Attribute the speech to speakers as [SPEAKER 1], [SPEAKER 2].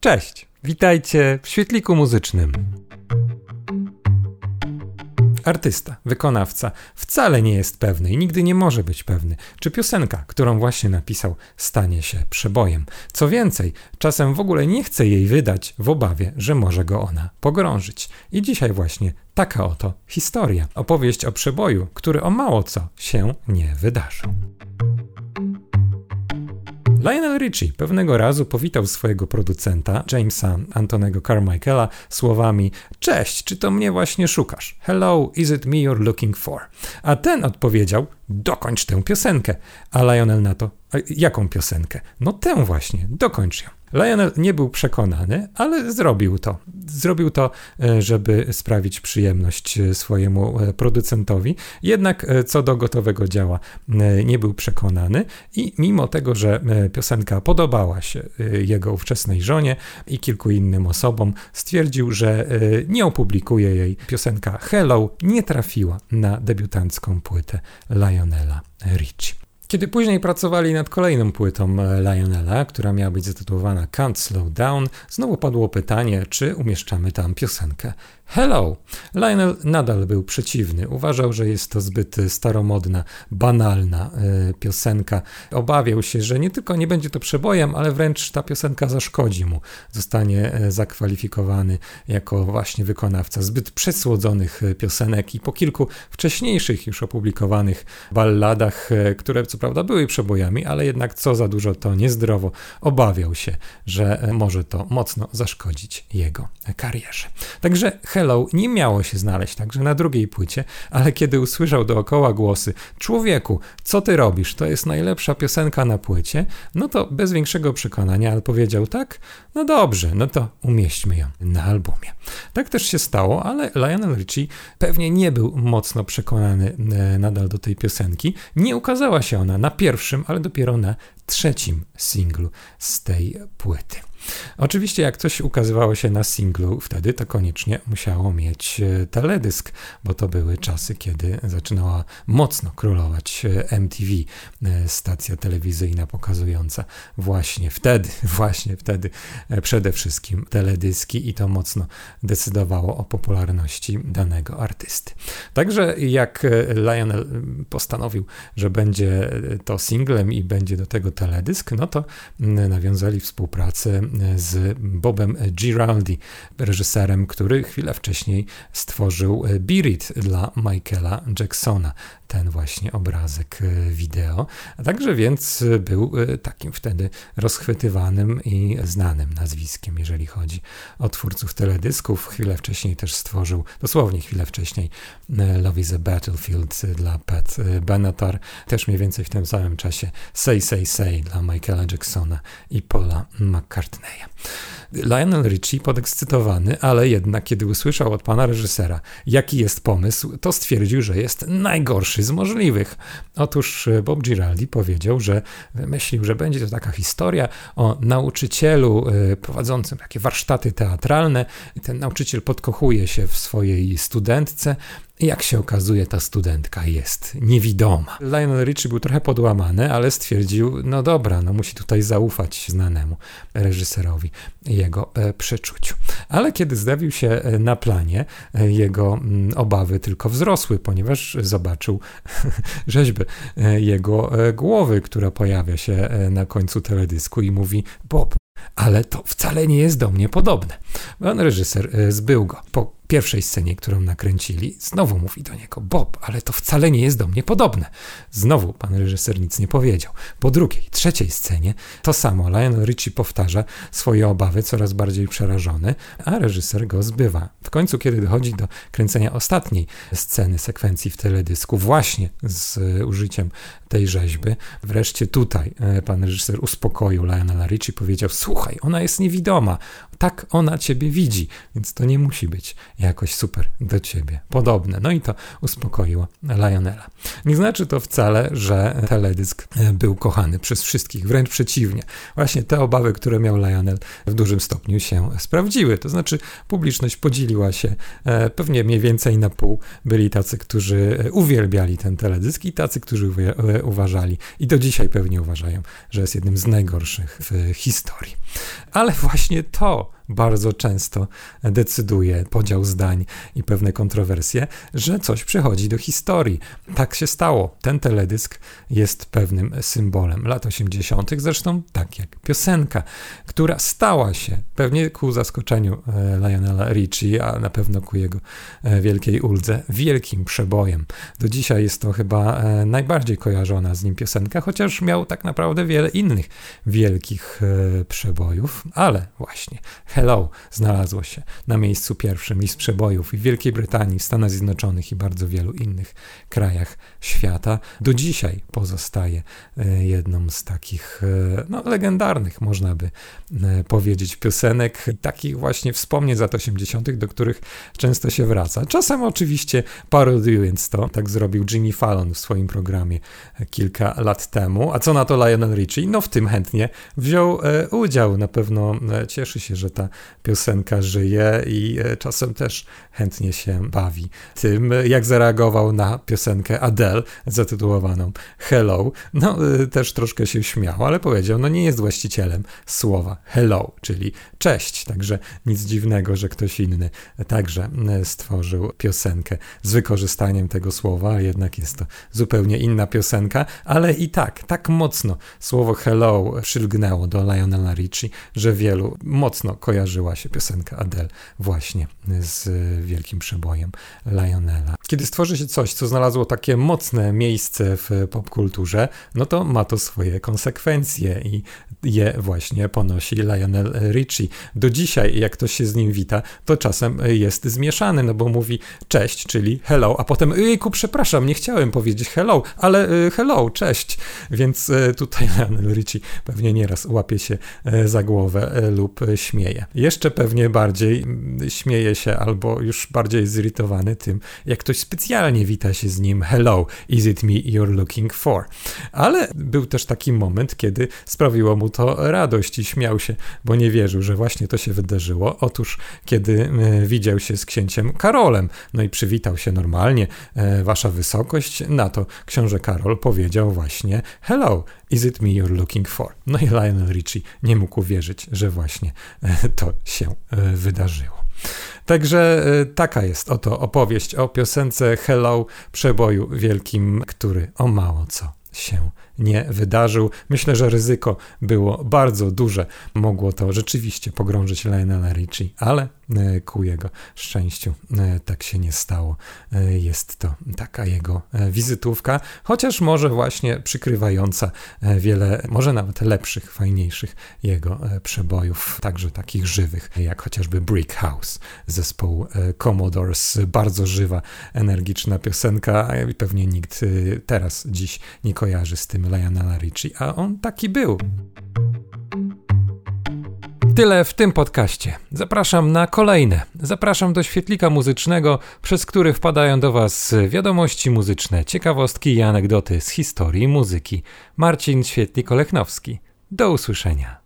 [SPEAKER 1] Cześć, witajcie w świetliku muzycznym. Artysta, wykonawca wcale nie jest pewny i nigdy nie może być pewny, czy piosenka, którą właśnie napisał, stanie się przebojem. Co więcej, czasem w ogóle nie chce jej wydać w obawie, że może go ona pogrążyć. I dzisiaj właśnie taka oto historia. Opowieść o przeboju, który o mało co się nie wydarzył. Lionel Richie pewnego razu powitał swojego producenta, Jamesa Antonego Carmichaela, słowami: Cześć, czy to mnie właśnie szukasz? Hello, is it me you're looking for? A ten odpowiedział: Dokończ tę piosenkę. A Lionel na to: Jaką piosenkę? No tę właśnie, dokończ ją. Lionel nie był przekonany, ale zrobił to. Zrobił to, e, żeby sprawić przyjemność e, swojemu e, producentowi. Jednak co do gotowego dzieła nie był przekonany i mimo tego, że piosenka podobała się jego ówczesnej żonie i kilku innym osobom, stwierdził, że nie opublikuje jej. Piosenka Hello nie trafiła na debiutancką płytę Lionela Richie. Kiedy później pracowali nad kolejną płytą e, Lionela, która miała być zatytułowana Can't Slow Down, znowu padło pytanie, czy umieszczamy tam piosenkę Hello! Lionel nadal był przeciwny. Uważał, że jest to zbyt staromodna, banalna y, piosenka. Obawiał się, że nie tylko nie będzie to przebojem, ale wręcz ta piosenka zaszkodzi mu. Zostanie zakwalifikowany jako właśnie wykonawca zbyt przesłodzonych piosenek i po kilku wcześniejszych już opublikowanych balladach, które co prawda były przebojami, ale jednak co za dużo to niezdrowo. Obawiał się, że może to mocno zaszkodzić jego karierze. Także Hello nie miało się znaleźć także na drugiej płycie, ale kiedy usłyszał dookoła głosy: Człowieku, co ty robisz? To jest najlepsza piosenka na płycie, no to bez większego przekonania odpowiedział: Tak, no dobrze, no to umieśćmy ją na albumie. Tak też się stało, ale Lionel Richie pewnie nie był mocno przekonany e, nadal do tej piosenki. Nie ukazała się ona na pierwszym, ale dopiero na trzecim singlu z tej płyty. Oczywiście, jak coś ukazywało się na singlu, wtedy to koniecznie musiało mieć e, teledysk, bo to były czasy, kiedy zaczynała mocno królować e, MTV, e, stacja telewizyjna pokazująca właśnie wtedy, właśnie wtedy przede wszystkim teledyski i to mocno decydowało o popularności danego artysty. Także jak Lionel postanowił, że będzie to singlem i będzie do tego teledysk, no to nawiązali współpracę z Bobem Giraldi, reżyserem, który chwilę wcześniej stworzył Beat It dla Michaela Jacksona ten właśnie obrazek e, wideo. A także więc był e, takim wtedy rozchwytywanym i znanym nazwiskiem, jeżeli chodzi o twórców teledysków. Chwilę wcześniej też stworzył, dosłownie chwilę wcześniej, Love is a Battlefield dla Pat Benatar. Też mniej więcej w tym samym czasie Say Say Say dla Michaela Jacksona i Paula McCartneya. Lionel Richie podekscytowany, ale jednak kiedy usłyszał od pana reżysera, jaki jest pomysł, to stwierdził, że jest najgorszy z możliwych. Otóż e, Bob Giraldi powiedział, że wymyślił, że będzie to taka historia o nauczycielu e, prowadzącym takie warsztaty teatralne. Ten nauczyciel podkochuje się w swojej studentce, jak się okazuje, ta studentka jest niewidoma. Lionel Richie był trochę podłamany, ale stwierdził, no dobra, no musi tutaj zaufać znanemu reżyserowi jego e, przeczuciu. Ale kiedy zdawił się e, na planie, e, jego mm, obawy tylko wzrosły, ponieważ zobaczył rzeźbę e, jego głowy, która pojawia się na końcu teledysku i mówi: Bob, ale to wcale nie jest do mnie podobne. Pan reżyser zbył go. Po pierwszej scenie, którą nakręcili, znowu mówi do niego: Bob, ale to wcale nie jest do mnie podobne. Znowu pan reżyser nic nie powiedział. Po drugiej, trzeciej scenie to samo. Lionel Richie powtarza swoje obawy, coraz bardziej przerażony, a reżyser go zbywa. W końcu, kiedy dochodzi do kręcenia ostatniej sceny, sekwencji w teledysku, właśnie z użyciem tej rzeźby, wreszcie tutaj e, pan reżyser uspokoił Lionela Richie, powiedział: Słuchaj, ona jest niewidoma Tak ona ciebie widzi, więc to nie musi być jakoś super do ciebie podobne. No i to uspokoiło Lionela. Nie znaczy to wcale, że teledysk e, był kochany przez wszystkich, wręcz przeciwnie. Właśnie te obawy, które miał Lionel w dużym stopniu się sprawdziły. To znaczy publiczność podzieliła się e, pewnie mniej więcej na pół. Byli tacy, którzy e, uwielbiali ten teledysk i tacy, którzy uważali i do dzisiaj pewnie uważają, że jest jednym z najgorszych w historii. Ale właśnie to bardzo często decyduje podział zdań i pewne kontrowersje, że coś przechodzi do historii. Tak się stało. Ten teledysk jest pewnym symbolem lat 80., zresztą tak jak piosenka, która stała się pewnie ku zaskoczeniu e, Lionela Richie, a na pewno ku jego e, wielkiej uldze, wielkim przebojem. Do dzisiaj jest to chyba e, najbardziej kojarzona z nim piosenka, chociaż miał tak naprawdę wiele innych wielkich przebojów, ale właśnie Hello znalazło się na miejscu pierwszym list przebojów i w Wielkiej Brytanii, w Stanach Zjednoczonych i bardzo wielu innych krajach świata. Do dzisiaj pozostaje e, jedną z takich e, no, legendarnych, można by e, powiedzieć, piosenek, takich właśnie wspomnień z lat 80., do których często się wraca. Czasem oczywiście parodiując to, tak zrobił Jimmy Fallon w swoim programie kilka lat temu. A co na to Lionel Richie? No w tym chętnie wziął udział. Na pewno cieszy się, że ta piosenka żyje i e, czasem też chętnie się bawi. Tym, jak zareagował na piosenkę Adele zatytułowaną Hello. No, e, też troszkę się śmiał, ale powiedział, no nie jest właścicielem słowa hello, czyli cześć, także nic dziwnego, że ktoś inny także e, stworzył piosenkę z wykorzystaniem tego słowa, jednak jest to zupełnie inna piosenka, ale i tak, tak mocno słowo hello przylgnęło do Lionela Richie, że wielu mocno kojarzyła się piosenka Adele właśnie z wielkim przebojem Lionela. Kiedy stworzy się coś, co znalazło takie mocne miejsce w popkulturze, no to ma to swoje konsekwencje i je właśnie ponosi Lionel Richie. Do dzisiaj, jak ktoś się z nim wita, to czasem jest zmieszany, no bo mówi cześć, czyli hello, a potem jejku, przepraszam, nie chciałem powiedzieć hello, ale y, hello, cześć. Więc y, tutaj Lionel Richie pewnie nieraz łapie się y, za głowę lub śmieje. Jeszcze pewnie bardziej śmieje się albo już bardziej zirytowany tym, jak ktoś specjalnie wita się z nim hello, is it me you're looking for? Ale był też taki moment, kiedy sprawiło mu to radość i śmiał się, bo nie wierzył, że właśnie to się wydarzyło. Otóż, kiedy e, widział się z księciem Karolem, no i przywitał się normalnie, e, wasza wysokość, na to książę Karol powiedział właśnie hello, is it me you're looking for? No i Lionel Richie nie mógł uwierzyć, że właśnie e, to się wydarzyło. Także taka jest oto opowieść o piosence Hello przeboju wielkim, który o mało co się nie wydarzył. Myślę, że ryzyko było bardzo duże. Mogło to rzeczywiście pogrążyć Lionela Richie, ale e, ku jego szczęściu e, tak się nie stało. E, jest to taka jego wizytówka, chociaż może właśnie przykrywająca wiele, może nawet lepszych, fajniejszych jego przebojów, także takich żywych, jak chociażby Brick House zespołu Commodores. Bardzo żywa, energiczna piosenka i pewnie nikt teraz, dziś nie kojarzy z tym Lionela Richie, a on taki był. Tyle w tym podcaście. Zapraszam na kolejne. Zapraszam do świetlika muzycznego, przez który wpadają do Was wiadomości muzyczne, ciekawostki i anegdoty z historii muzyki. Marcin Świetlik-Olechnowski. Do usłyszenia.